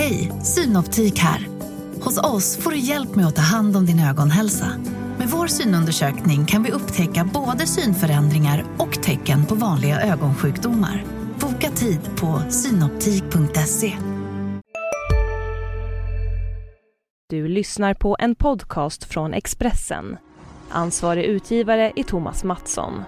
Hej, Synoptik här. Hos oss får du hjälp med att ta hand om din ögonhälsa. Med vår synundersökning kan vi upptäcka både synförändringar och tecken på vanliga ögonsjukdomar. Boka tid på synoptik.se. Du lyssnar på en podcast från Expressen. Ansvarig utgivare är Thomas Mattsson.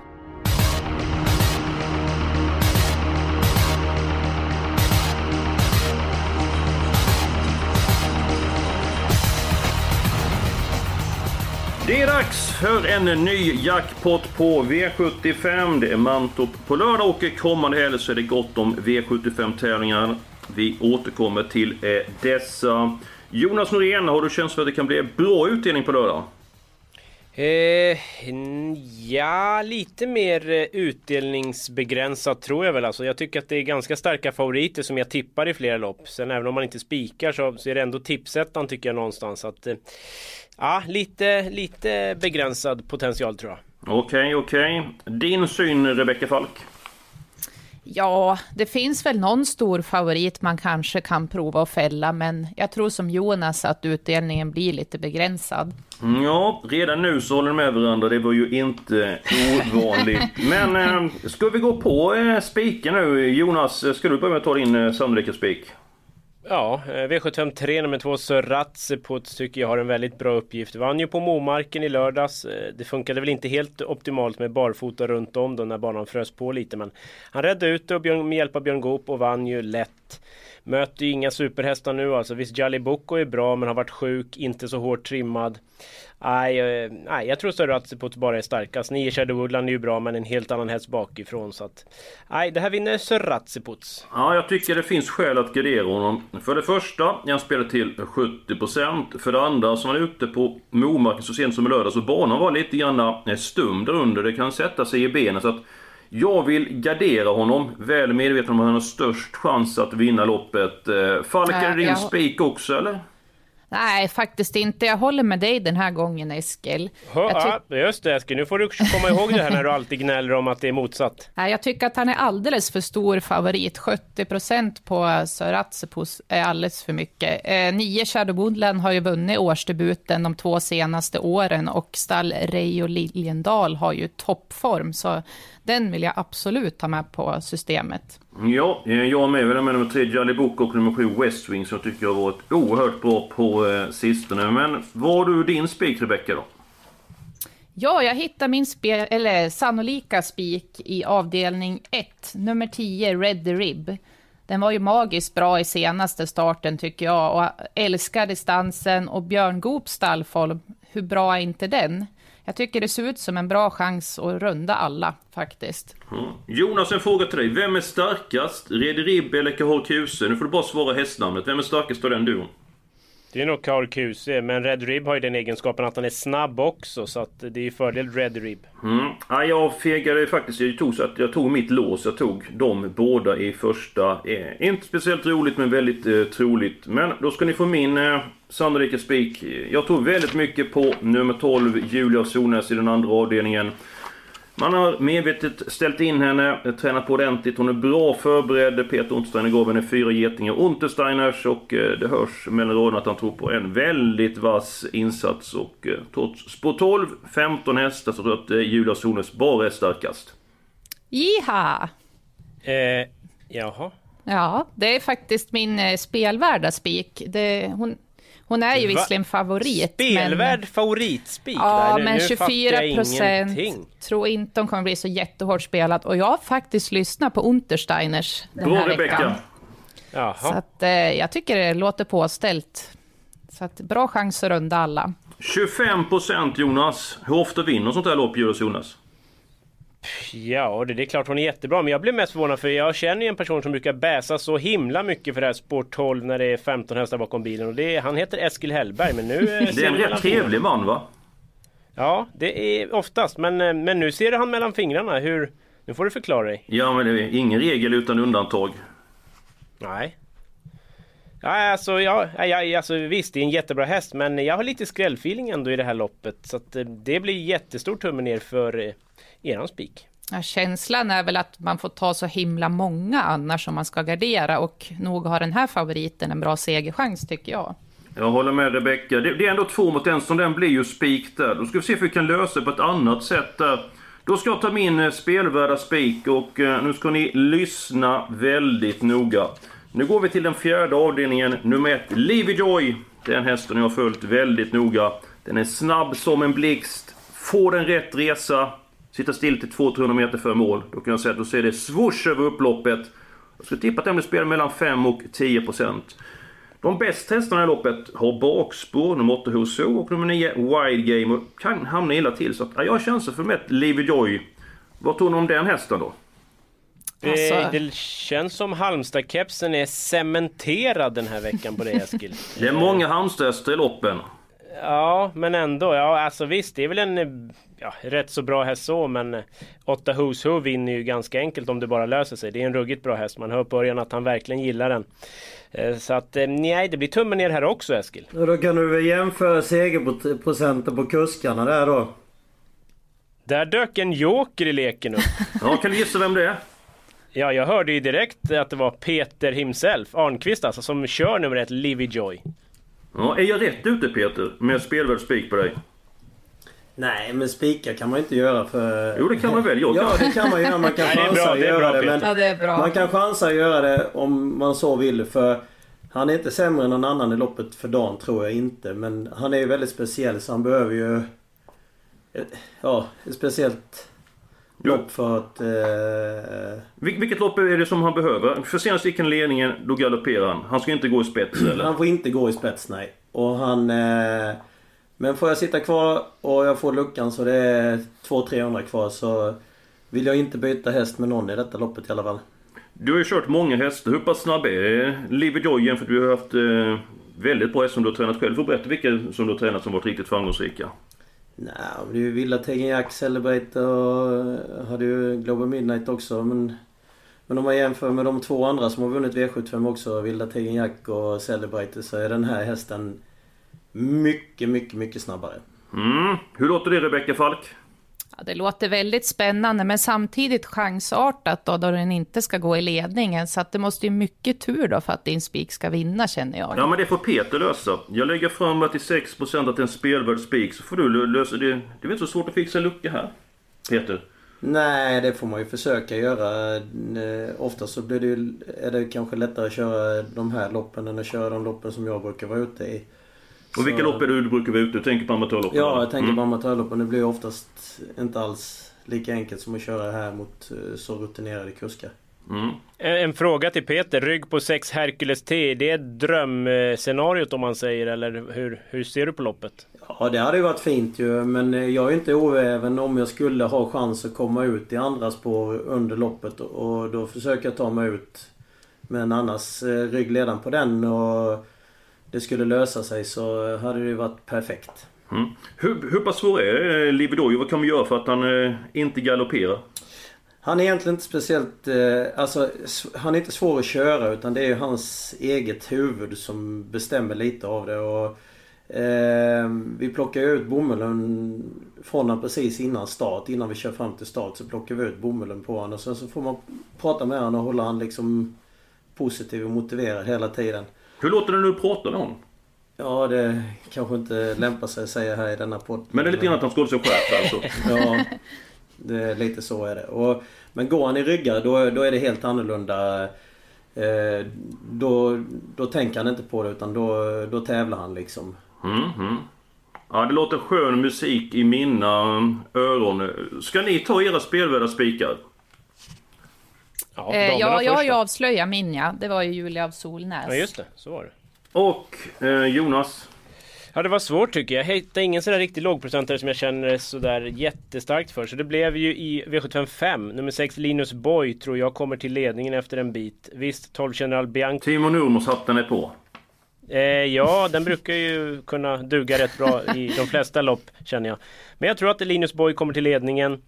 Det är dags för en ny jackpot på V75. Det är Mantorp på lördag och kommande helg så är det gott om V75-tävlingar. Vi återkommer till eh, dessa. Jonas Norén, har du känsla för att det kan bli bra utdelning på lördag? Eh, ja, lite mer eh, utdelningsbegränsat tror jag väl. Alltså, jag tycker att det är ganska starka favoriter som jag tippar i flera lopp. Sen även om man inte spikar så, så är det ändå tipsettan tycker jag någonstans. Att, eh, ja, lite, lite begränsad potential tror jag. Okej, okay, okej. Okay. Din syn Rebecka Falk? Ja, det finns väl någon stor favorit man kanske kan prova att fälla, men jag tror som Jonas att utdelningen blir lite begränsad. Mm, ja, redan nu så håller de med varandra. Det var ju inte ovanligt. men eh, ska vi gå på eh, spiken nu? Jonas, ska du börja med att ta din eh, sannolika spik? Ja, eh, V753 nummer 2 Suratseput tycker jag har en väldigt bra uppgift. Vann ju på Momarken i lördags. Eh, det funkade väl inte helt optimalt med barfota runt om då när banan frös på lite men han räddade ut det med hjälp av Björn Goop och vann ju lätt. Möter ju inga superhästar nu alltså. Visst Jali Boko är bra men har varit sjuk, inte så hårt trimmad. Nej, eh, nej jag tror större att bara är starkast. Nio Shadow Woodland är ju bra men en helt annan häst bakifrån så att... Nej, det här vinner Seratsiputs. Ja, jag tycker det finns skäl att gardera honom. För det första, han spelar till 70%. För det andra, så var han ute på Momarken så sent som i lördags och banan var lite grann eh, stum där under. Det kan sätta sig i benen så att... Jag vill gardera honom, väl medveten om att han har störst chans att vinna loppet. Falk, är det din spik också eller? Nej, faktiskt inte. Jag håller med dig den här gången, Eskil. Ja, just det, Eskil. Nu får du komma ihåg det här när du alltid gnäller om att det är motsatt. Nej, jag tycker att han är alldeles för stor favorit. 70 procent på Söratsepos är alldeles för mycket. Eh, nio Shadow Woodland har ju vunnit årsdebuten de två senaste åren och stall Reijo Liljendal har ju toppform, så den vill jag absolut ha med på systemet. Ja, eh, jag med. Jag med nummer tre Jolly Book och nummer sju West Wing som jag tycker har varit oerhört bra på eh, sistone. Men vad har du din spik Rebecka då? Ja, jag hittar min spe, eller sannolika spik i avdelning 1, nummer 10, Red the Rib. Den var ju magiskt bra i senaste starten tycker jag och älskar distansen och Björn Goops stallform, hur bra är inte den? Jag tycker det ser ut som en bra chans att runda alla faktiskt. Mm. Jonas, en fråga till dig. Vem är starkast? Rederib eller Kahor Nu får du bara svara hästnamnet. Vem är starkast av den duon? Det är nog Carl Kuse, men Red Rib har ju den egenskapen att han är snabb också, så att det är ju fördel Red Rib. Mm. Ja, jag fegade faktiskt, jag tog, så att jag tog mitt lås, jag tog de båda i första. Eh, inte speciellt roligt, men väldigt eh, troligt. Men då ska ni få min eh, sannolika spik. Jag tror väldigt mycket på nummer 12, Julia Sonäs i den andra avdelningen. Man har medvetet ställt in henne, tränat på ordentligt. Hon är bra förberedd. Peter Untersteiner gav henne fyra getingar Untersteiners och eh, det hörs mellan raderna att han tror på en väldigt vass insats. Och eh, trots spår 12, 15 hästar så tror jag att eh, Julia Sonäs bara är starkast. Jiha! Eh, jaha? Ja, det är faktiskt min spelvärda spik. Det, hon, hon är ju visserligen favorit. Spelvärd men... favoritspik? Ja, där. men 24 procent. Tror inte hon kommer bli så jättehårt spelad. Och jag har faktiskt lyssnat på Untersteiners den Bra, här Rebecca. veckan. Jaha. Så att, eh, jag tycker det låter påställt. Så att, bra chans att runda alla. 25 procent Jonas. Hur ofta vinner sånt här lopp Jonas? Ja, det, det är klart hon är jättebra. Men jag blev mest förvånad för jag känner ju en person som brukar bäsa så himla mycket för det här Sport 12 när det är 15 hästar bakom bilen. Och det han heter Eskil Hellberg, men nu... det är en rätt trevlig man va? Ja, det är oftast. Men, eh, men nu ser du han mellan fingrarna. Hur... Nu får du förklara dig. Ja, men det är ingen regel utan undantag. Nej. Ja, alltså, ja, ja, alltså visst, det är en jättebra häst men jag har lite skrällfeeling ändå i det här loppet. Så att, eh, det blir jättestor tumme ner för eh, eran spik. Ja, känslan är väl att man får ta så himla många annars om man ska gardera och nog har den här favoriten en bra segerchans tycker jag. Jag håller med Rebecka. Det, det, är ändå två mot en, så den blir ju spik där. Då ska vi se om vi kan lösa det på ett annat sätt där. Då ska jag ta min eh, spelvärda spik och eh, nu ska ni lyssna väldigt noga. Nu går vi till den fjärde avdelningen, nummer ett, Livy Joy. Den hästen jag har följt väldigt noga. Den är snabb som en blixt. Får den rätt resa, sitta still till 200-300 meter före mål. Då kan jag säga att då ser det swoosh över upploppet. Jag skulle tippa att den blir spelad mellan 5 och 10 procent. De bästa hästarna i loppet har bakspår, nummer 8 Huso och nummer 9 Wild Game och kan hamna illa till. Så att, ja, jag känner för mig Livy Joy. Vad tror ni om den hästen då? Alltså... Det, det känns som Halmstad-kepsen är cementerad den här veckan på dig Eskil. det är många Halmstadhästar i loppen. Ja, men ändå. Ja, alltså visst, det är väl en ja, rätt så bra häst så, men 8 Who's Who vinner ju ganska enkelt om det bara löser sig. Det är en ruggigt bra häst. Man hör på Örjan att han verkligen gillar den. Eh, så att eh, nej, det blir tummen ner här också Eskil. Och då kan du väl jämföra segerprocenten på kuskarna där då? Där dök en joker i leken upp. ja, kan du gissa vem det är? Ja, jag hörde ju direkt att det var Peter himself, Arnqvist alltså, som kör nummer ett, Livy Joy. Ja, är jag rätt ute Peter? Med spelvärd spik på dig? Nej, men spika kan man inte göra för... Jo, det kan man väl. Jag kan. Ja, det kan man göra. Man kan chansa att göra det. Men ja, det är bra. Man kan chansa att göra det om man så vill. För han är inte sämre än någon annan i loppet för dagen, tror jag inte. Men han är ju väldigt speciell, så han behöver ju... Ja, ett speciellt lopp för att... Eh... vilket lopp är det som han behöver? För senast gick han ledningen, då galopperar han. Han ska inte gå i spets eller? Han får inte gå i spets, nej. Och han... Eh... Men får jag sitta kvar och jag får luckan så det är 200-300 kvar så vill jag inte byta häst med någon i detta loppet i alla fall. Du har ju kört många hästar. Hur pass snabb är Livy Joy jämfört med du har haft eh, väldigt bra hästar som du har tränat själv? Du får berätta vilka som du har tränat som varit riktigt framgångsrika. Nej, det är ju Villa Jack, Celebrate och hade ju Global Midnight också men... Men om man jämför med de två andra som har vunnit V75 också, Vilda Jack och Celebrate, så är den här hästen mycket, mycket, mycket snabbare. Mm. Hur låter det Rebecka Falk? Det låter väldigt spännande, men samtidigt chansartat då, då den inte ska gå i ledningen. Så att det måste ju mycket tur då för att din spik ska vinna, känner jag. Ja, men det får Peter lösa. Jag lägger fram att till 6% att det är en spelvärd spik, så får du lösa det. Det är väl inte så svårt att fixa en lucka här, Peter? Nej, det får man ju försöka göra. Eh, Oftast så blir det ju, är det kanske lättare att köra de här loppen än att köra de loppen som jag brukar vara ute i. Och vilka lopp är det du brukar vara ute Du tänker på amatörloppen? Ja, jag tänker mm. på amatörloppen. Det blir oftast inte alls lika enkelt som att köra här mot eh, så rutinerade kuskar. Mm. En fråga till Peter. Rygg på 6 Hercules T. Det är drömscenariot om man säger eller hur, hur ser du på loppet? Ja det hade ju varit fint ju men eh, jag är inte oäven om jag skulle ha chans att komma ut i andra spår under loppet och då försöker jag ta mig ut. Men annars eh, ryggledan på den och det skulle lösa sig så hade det varit perfekt. Mm. Hur, hur pass svår är eh, Libidojo? Vad kan man göra för att han eh, inte galopperar? Han är egentligen inte speciellt... Eh, alltså, han är inte svår att köra utan det är ju hans eget huvud som bestämmer lite av det. Och, eh, vi plockar ut bomullen från honom precis innan start. Innan vi kör fram till start så plockar vi ut bomullen på honom. Och sen så får man prata med honom och hålla honom liksom positiv och motiverad hela tiden. Hur låter det när du pratar med honom? Ja, det kanske inte lämpar sig att säga här i denna podd. Men det är lite grann att han hålla sig skärpt alltså? ja, det är lite så är det. Och, men går han i ryggar då, då är det helt annorlunda. Eh, då, då tänker han inte på det utan då, då tävlar han liksom. Mm, mm. Ja, det låter skön musik i mina öron. Ska ni ta era spelvärda spikar? Ja, eh, ja jag har ju avslöjat min ja. Det var ju Julia av Solnäs. Ja just det, så var det. Och eh, Jonas? Ja det var svårt tycker jag. Jag hittade ingen sådär riktig lågprocentare som jag känner sådär jättestarkt för. Så det blev ju i V75 nummer 6 Linus Boy tror jag kommer till ledningen efter en bit. Visst 12 General Bianchi. Timo Nurmos hatten är på. Eh, ja, den brukar ju kunna duga rätt bra i de flesta lopp känner jag. Men jag tror att Linus Boy kommer till ledningen.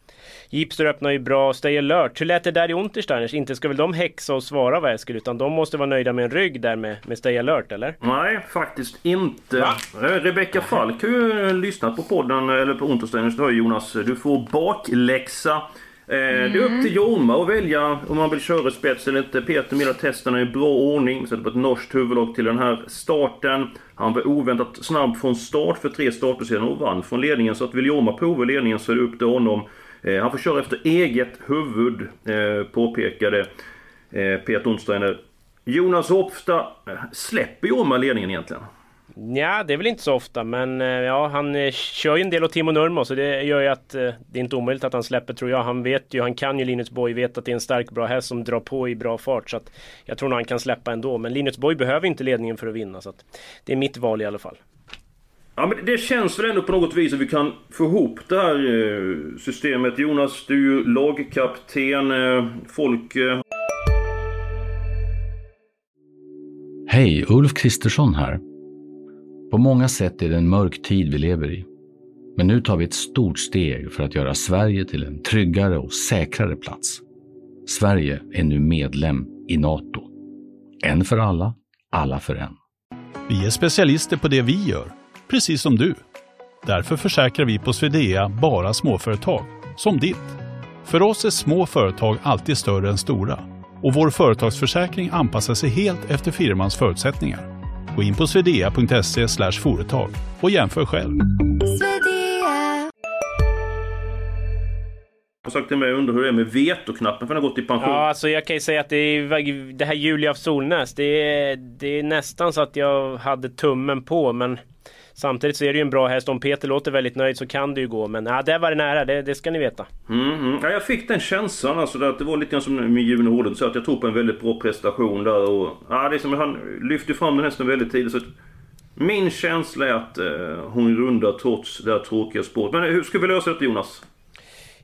Jeepster öppnar ju bra, Stay alert. Hur lät det där i Untersteiners? Inte ska väl de häxa och svara vad Eskil, utan de måste vara nöjda med en rygg där med, med Stay alert, eller? Nej, faktiskt inte. Va? Eh, Rebecka Falk har ju lyssnat på podden, eller på Untersteiners, du Jonas. Du får bakläxa. Eh, Det är upp till Jorma att välja om man vill köra spets eller inte. Peter menar testerna är i bra ordning. Sätter på ett norskt huvudlag till den här starten. Han var oväntat snabb från start för tre starter sedan och vann från ledningen. Så att vill Jorma prova ledningen så är det upp till honom. Eh, han får köra efter eget huvud, eh, påpekade eh, Peter Onsteiner. Jonas Hofstad, eh, släpper Jorma ledningen egentligen? Ja, det är väl inte så ofta, men ja, han kör ju en del åt Timo Nurmo, så det gör ju att det är inte omöjligt att han släpper tror jag. Han vet ju, han kan ju Linus Boy, vet att det är en stark bra häst som drar på i bra fart, så att jag tror nog han kan släppa ändå. Men Linus Boy behöver inte ledningen för att vinna, så att det är mitt val i alla fall. Ja men det känns väl ändå på något vis att vi kan få ihop det här eh, systemet. Jonas, du är ju lagkapten. eh, Folk Hej, Ulf Kristersson här. På många sätt är det en mörk tid vi lever i. Men nu tar vi ett stort steg för att göra Sverige till en tryggare och säkrare plats. Sverige är nu medlem i Nato. En för alla, alla för en. Vi är specialister på det vi gör, precis som du. Därför försäkrar vi på Swedea bara småföretag, som ditt. För oss är små företag alltid större än stora och vår företagsförsäkring anpassar sig helt efter firmans förutsättningar. Gå in på swedea.se företag och jämför själv. har sagt till mig och undrar hur det är med vetoknappen för den har gått i pension. Ja, alltså jag kan ju säga att det, är, det här Julia af Solnäs, det är, det är nästan så att jag hade tummen på, men Samtidigt så är det ju en bra häst. Om Peter låter väldigt nöjd så kan det ju gå. Men ja, det var det nära, det, det ska ni veta. Mm, mm. Ja, jag fick den känslan alltså, att det var lite grann som med Juno Hården så att jag tror på en väldigt bra prestation där. Och, ja, det är som, han lyfte fram den hästen väldigt tidigt. Så att, min känsla är att eh, hon rundar trots det här tråkiga spåret. Men hur ska vi lösa detta Jonas?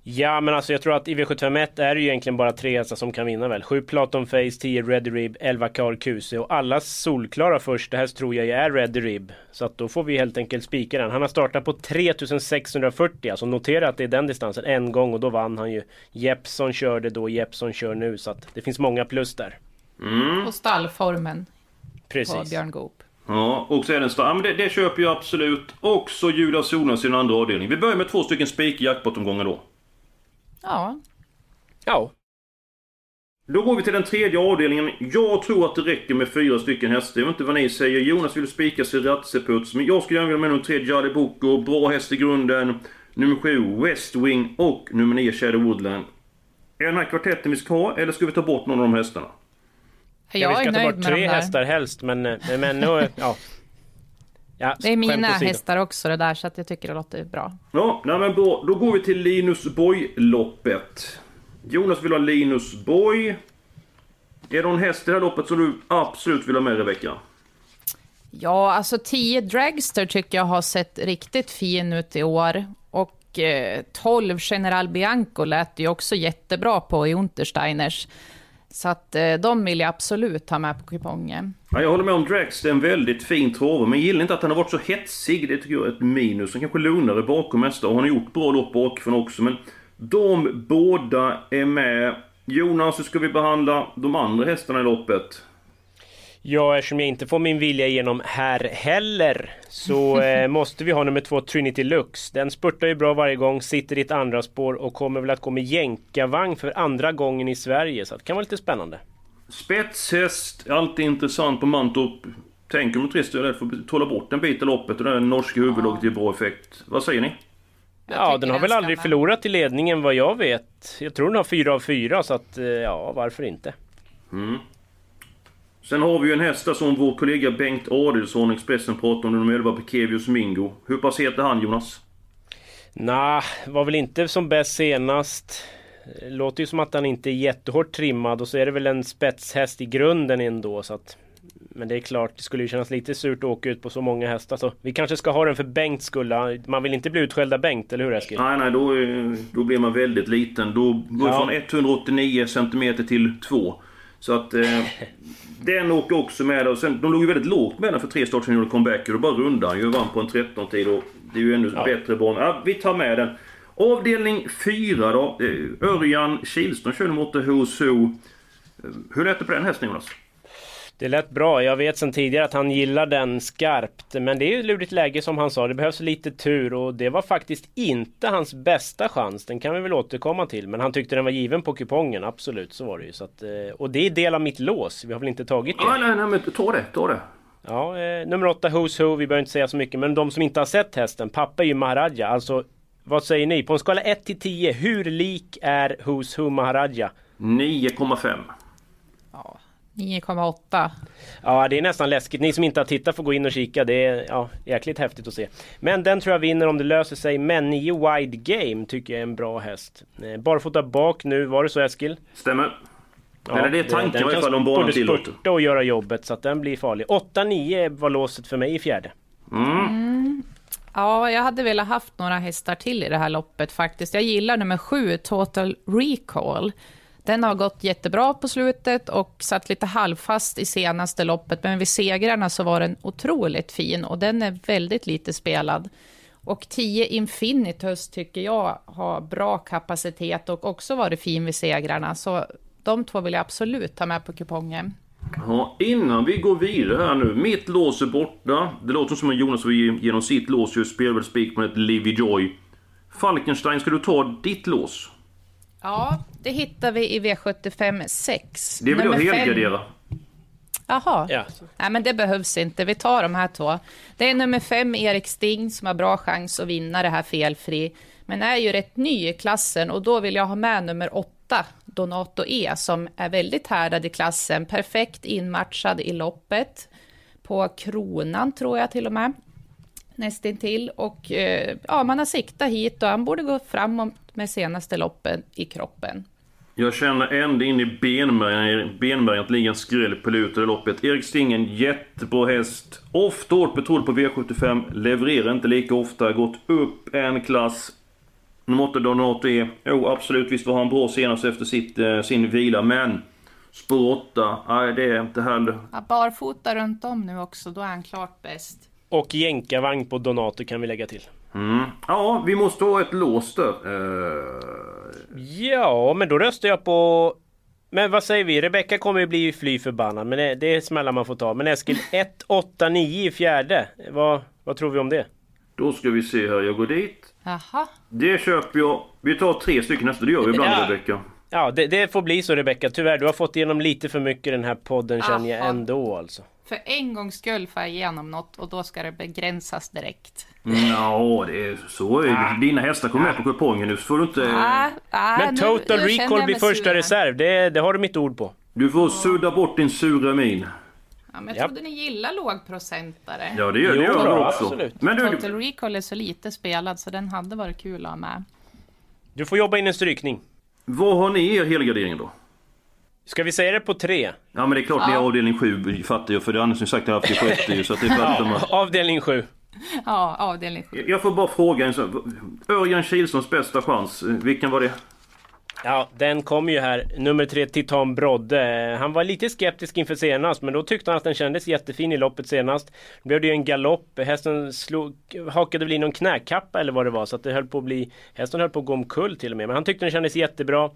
Ja men alltså jag tror att i V751 är det ju egentligen bara tre hästar som kan vinna väl. 7 Platon Face, 10 Ready Rib, 11 Carl Kuse och alla solklara första häst tror jag är Ready Rib. Så att då får vi helt enkelt spika den. Han har startat på 3640, alltså notera att det är den distansen en gång och då vann han ju. Jeppson körde då, Jeppson kör nu så att det finns många plus där. Mm. Och stallformen Precis. på Björn Goop. Ja, och så är den ja, men det, det köper jag absolut. Också Julia Solnas i den andra avdelningen. Vi börjar med två stycken spik i jackpot-omgångar då. Ja, Ja. Då går vi till den tredje avdelningen. Jag tror att det räcker med fyra stycken hästar. Jag vet inte vad ni säger. Jonas vill spika Sirazeputs. Men jag skulle gärna vilja med nummer tre Jolly Boko. Bra häst i grunden. Nummer sju West Wing och nummer nio Shadow Woodland. Är den här kvartetten vi ska ha eller ska vi ta bort någon av de hästarna? jag, ja, vi ska ta bort tre hästar helst men, men nu, ja. Ja. Det är mina hästar också det där, så att jag tycker det låter bra. Ja, nej men bra. Då går vi till Linus Boy-loppet. Jonas vill ha Linus Boy. Är det någon häst i det här loppet som du absolut vill ha med Rebecka? Ja, alltså 10 Dragster tycker jag har sett riktigt fin ut i år. Och eh, 12 General Bianco lät ju också jättebra på i Untersteiners. Så att eh, de vill jag absolut ha med på kupongen. Ja, jag håller med om Drax, det är en väldigt fin trave, men jag gillar inte att han har varit så hetsig. Det tycker jag är ett minus. Han kanske lugnare bakom mesta och han har gjort bra lopp bakifrån också. Men de båda är med. Jonas, hur ska vi behandla de andra hästarna i loppet? Ja, eftersom jag inte får min vilja igenom här heller så eh, måste vi ha nummer två Trinity Lux. Den spurtar ju bra varje gång, sitter i ett andra spår och kommer väl att gå med jänkarvagn för andra gången i Sverige. Så det kan vara lite spännande. Spetshäst, alltid intressant på Mantorp. Tänk om Trist är rädd för att tåla bort en bit av loppet och det norska huvudlaget ger bra effekt. Vad säger ni? Ja, den har väl aldrig med. förlorat i ledningen vad jag vet. Jag tror den har fyra av fyra så att eh, ja, varför inte? Sen har vi ju en häst där som vår kollega Bengt Adelsson, Expressen, pratade om, nummer 11 Pekevius Mingo. Hur pass het är han Jonas? Nah, var väl inte som bäst senast. Låter ju som att han inte är jättehårt trimmad och så är det väl en spetshäst i grunden ändå så att men det är klart, det skulle ju kännas lite surt att åka ut på så många hästar så vi kanske ska ha den för Bengts skull. Man vill inte bli utskälld av Bengt, eller hur Eskil? Nej, nej, då, är- då blir man väldigt liten. Då går Ja. från 189 cm till 2. Så att eh, den åker också med. Och sen, de låg ju väldigt lågt med den för tre starter sedan gjorde comeback. Och då bara rundade han ju vann på en 13-tid. Och det är ju ännu Ja. bättre bana. Ja, vi tar med den. Avdelning 4 då. Örjan Kihlström kör mot Who's Who. Hur lät det på den hästen Jonas? Det lät bra. Jag vet sedan tidigare att han gillar den skarpt. Men det är ju ett lurigt läge som han sa. Det behövs lite tur och det var faktiskt inte hans bästa chans. Den kan vi väl återkomma till. Men han tyckte den var given på kupongen. Absolut, så var det ju. Så att, eh, och det är del av mitt lås. Vi har väl inte tagit det? Nej, nej, nej, men ta det, ta det. Ja, eh, nummer åtta, Who's Who. Vi behöver inte säga så mycket. Men de som inte har sett hästen. Pappa är ju Maharaja. Alltså, vad säger ni? På en skala 1 till 10. Hur lik är Who's Who Maharaja? 9,5. Ja, 9,8. Ja, det är nästan läskigt. Ni som inte har tittat får gå in och kika. Det är ja, jäkligt häftigt att se. Men den tror jag vinner om det löser sig. Men 9 Wide Game tycker jag är en bra häst. Eh, Barfota bak nu, var det så Eskil? Stämmer. Eller det är tanken i den alla kan fall om banan tillåter. spurta och göra jobbet så att den blir farlig. 8-9 var låset för mig i fjärde. Mm. Ja, jag hade velat haft några hästar till i det här loppet faktiskt. Jag gillar nummer sju, Total Recall. Den har gått jättebra på slutet och satt lite halvfast i senaste loppet, men vid segrarna så var den otroligt fin och den är väldigt lite spelad. Och 10 Infinitus tycker jag har bra kapacitet och också varit fin vid segrarna, så de två vill jag absolut ta med på kupongen. Ja, innan vi går vidare här nu. Mitt lås är borta. Det låter som att Jonas vill genom sitt lås gör spelväl spik med ett Livy Joy. Falkenstein, ska du ta ditt lås? Ja, det hittar vi i V75 6. Det vill jag Nummer fem- helgardera. Jaha. Ja. Nej, men det behövs inte. Vi tar de här två. Det är nummer fem, Erik Sting, som har bra chans att vinna det här felfri. Men är ju rätt ny i klassen och då vill jag ha med nummer åtta, Donato E, som är väldigt härdad i klassen. Perfekt inmatchad i loppet. På kronan, tror jag till och med. Nästintill. Och eh, ja, man har siktat hit och han borde gå framåt med senaste loppen i kroppen. Jag känner ända in i benmärgen benmärgen att ligga en skräll på lutet i loppet. Erik Sting, en jättebra häst. Ofta hårt betrodd på V75. Levererar inte lika ofta. Gått upp en klass. Nummer 8 Donato E. Jo, absolut. Visst var han bra senast efter sitt, eh, sin vila, men... Spår 8. Nej, det är inte heller... Ja, barfota runt om nu också, då är han klart bäst. Och jänkarvagn på Donato kan vi lägga till. Mm. Ja, vi måste ha ett lås där. Eh, Ja, men då röstar jag på... Men vad säger vi? Rebecka kommer ju bli fly förbannad, men det, det är smällar man får ta. Men Eskil, 1, 8, 9 i fjärde. Vad, vad tror vi om det? Då ska vi se här, jag går dit. Jaha. Det köper jag. Vi tar tre stycken nästa, det gör vi ibland Ja. Rebecka. Ja, det, det får bli så Rebecka. Tyvärr, du har fått igenom lite för mycket i den här podden känner jag ändå alltså. För en gångs skull får jag igenom något och då ska det begränsas direkt. Ja, det är så. Dina hästar kommer med på kupongen nu så får du inte... Ah, ah, Men nu- total nu känner recall blir första sur här. reserv. Det, det har du mitt ord på. Du får sudda bort din sura min. Ja, men jag trodde ni gillar lågprocentare. Ja, det gör, det Jo, gör då, jag också. absolut. Men du, Total recall är så lite spelad så den hade varit kul att ha med. Du får jobba in en strykning. Vad har ni i er helgardering då? Ska vi säga det på tre? Ja men det är klart ni är avdelning 7 fattar jag för det har Anders sagt att jag har haft det sjätte ju så att det fattar man. Avdelning 7. Ja, avdelning sju. Jag får bara fråga en sån. Örjan Kihlströms bästa chans, vilken var det? Ja, den kom ju här. Nummer tre, Titan Brodde. Han var lite skeptisk inför senast, men då tyckte han att den kändes jättefin i loppet senast. Då blev det ju en galopp. Hästen slog, hakade väl i någon knäkappa eller vad det var, så att det höll på att bli... Hästen höll på att gå omkull till och med. Men han tyckte den kändes jättebra.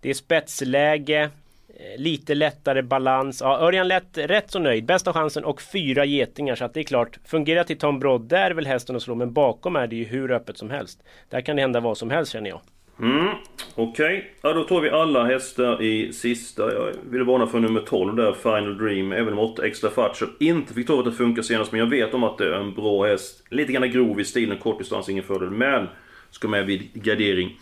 Det är spetsläge. Eh, lite lättare balans. Ja, Örjan lätt rätt så nöjd. Bästa chansen och fyra getingar. Så att det är klart, fungerar Titan Brodde är väl hästen att slå. Men bakom är det ju hur öppet som helst. Där kan det hända vad som helst känner jag. Mm, okej. Ja då tar vi alla hästar i sista. Jag vill varna för nummer 12 där, Final Dream. Även om 8 extra Fatcher inte fick tro att det funkar senast. Men jag vet om att det är en bra häst. Lite grann grov i stilen, kortdistans, ingen fördel. Men ska med vid gardering.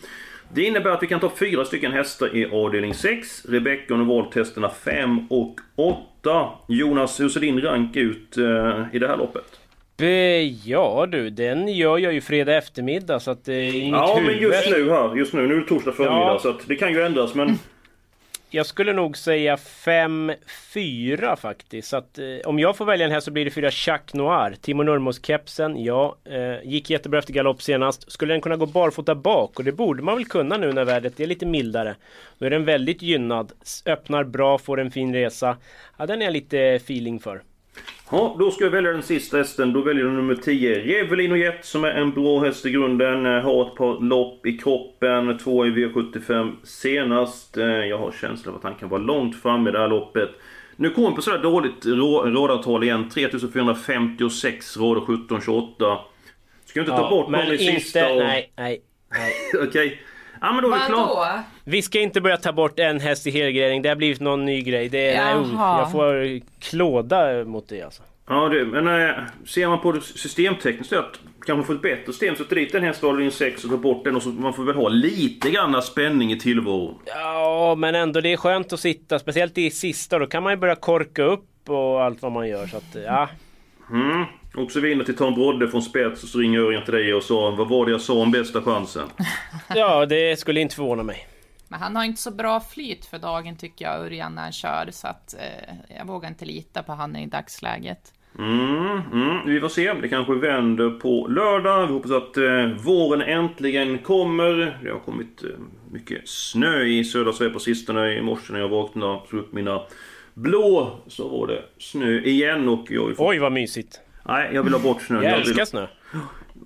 Det innebär att vi kan ta fyra stycken hästar i avdelning 6. Rebecca har valt hästarna 5 och 8. Jonas, hur ser din rank ut eh, i det här loppet? Eh, Ja du, den gör jag ju fredag eftermiddag så att det är inget Ja, men huvud. just nu här. Just nu. Nu är det torsdag förmiddag Ja. så att det kan ju ändras. Men Jag skulle nog säga 5-4 faktiskt. Så att, eh, om jag får välja en här så blir det fyra Chac Noir. Timo Nurmos-kepsen, ja. Eh, gick jättebra efter galopp senast. Skulle den kunna gå barfota bak? Och det borde man väl kunna nu när vädret är lite mildare. Då är den väldigt gynnad. Öppnar bra, får en fin resa. Ja, den är jag lite feeling för. Ja, då ska jag välja den sista hästen. Då väljer jag nummer 10. Revelino Jet som är en bra häst i grunden. Eh, Har ett par lopp i kroppen. Två i V75 senast. Eh, Jag har känslan av att han kan vara långt fram i det här loppet. Nu kommer på sådär dåligt radartal igen. 3456 rader 1728. Ska vi inte ta Ja, bort men någon i sista? Och... Nej, nej, nej. Okej. Ja men då är det klart. Vadå? Vi ska inte börja ta bort en häst i helgardering. Det har blivit någon ny grej. Det är, nej, jag får klåda mot det alltså. Ja du, men äh, ser man på det systemtekniskt att kanske få ett bättre system så dit en häst och in 6 och ta bort den och så man får väl ha lite grann spänning i tillvaron. Ja, men ändå det är skönt att sitta. Speciellt i sista. Då kan man ju börja korka upp och allt vad man gör. Så att, ja. Mm. Och så vinner till Tom Brodde från spets och så ringer Örjan till dig och sa Vad var det jag sa om bästa chansen? ja, det skulle inte förvåna mig. Men han har inte så bra flyt för dagen tycker jag, Örjan, när han kör. Så att eh, jag vågar inte lita på han i dagsläget. Mm, mm, vi får se. Det kanske vänder på lördag. Vi hoppas att eh, våren äntligen kommer. Det har kommit eh, mycket snö i södra Sverige på sistone. I morse när jag vaknade slog upp mina blå så var det snö igen och jag... Oj, vad mysigt. Nej, jag vill ha bort snön. Jag vill... älskar snö.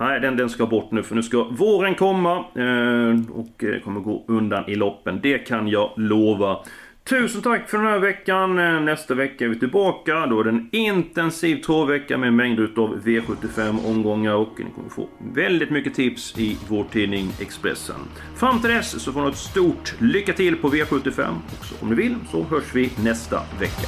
Nej, den, den ska bort nu för nu ska våren komma eh, och eh, kommer gå undan i loppen. Det kan jag lova. Tusen tack för den här veckan. Eh, nästa vecka är vi tillbaka. Då är det en intensiv tråvvecka med mängder utav V75 omgångar och ni kommer få väldigt mycket tips i vår tidning Expressen. Fram till dess så får ni ett stort lycka till på V75. Och så om ni vill så hörs vi nästa vecka.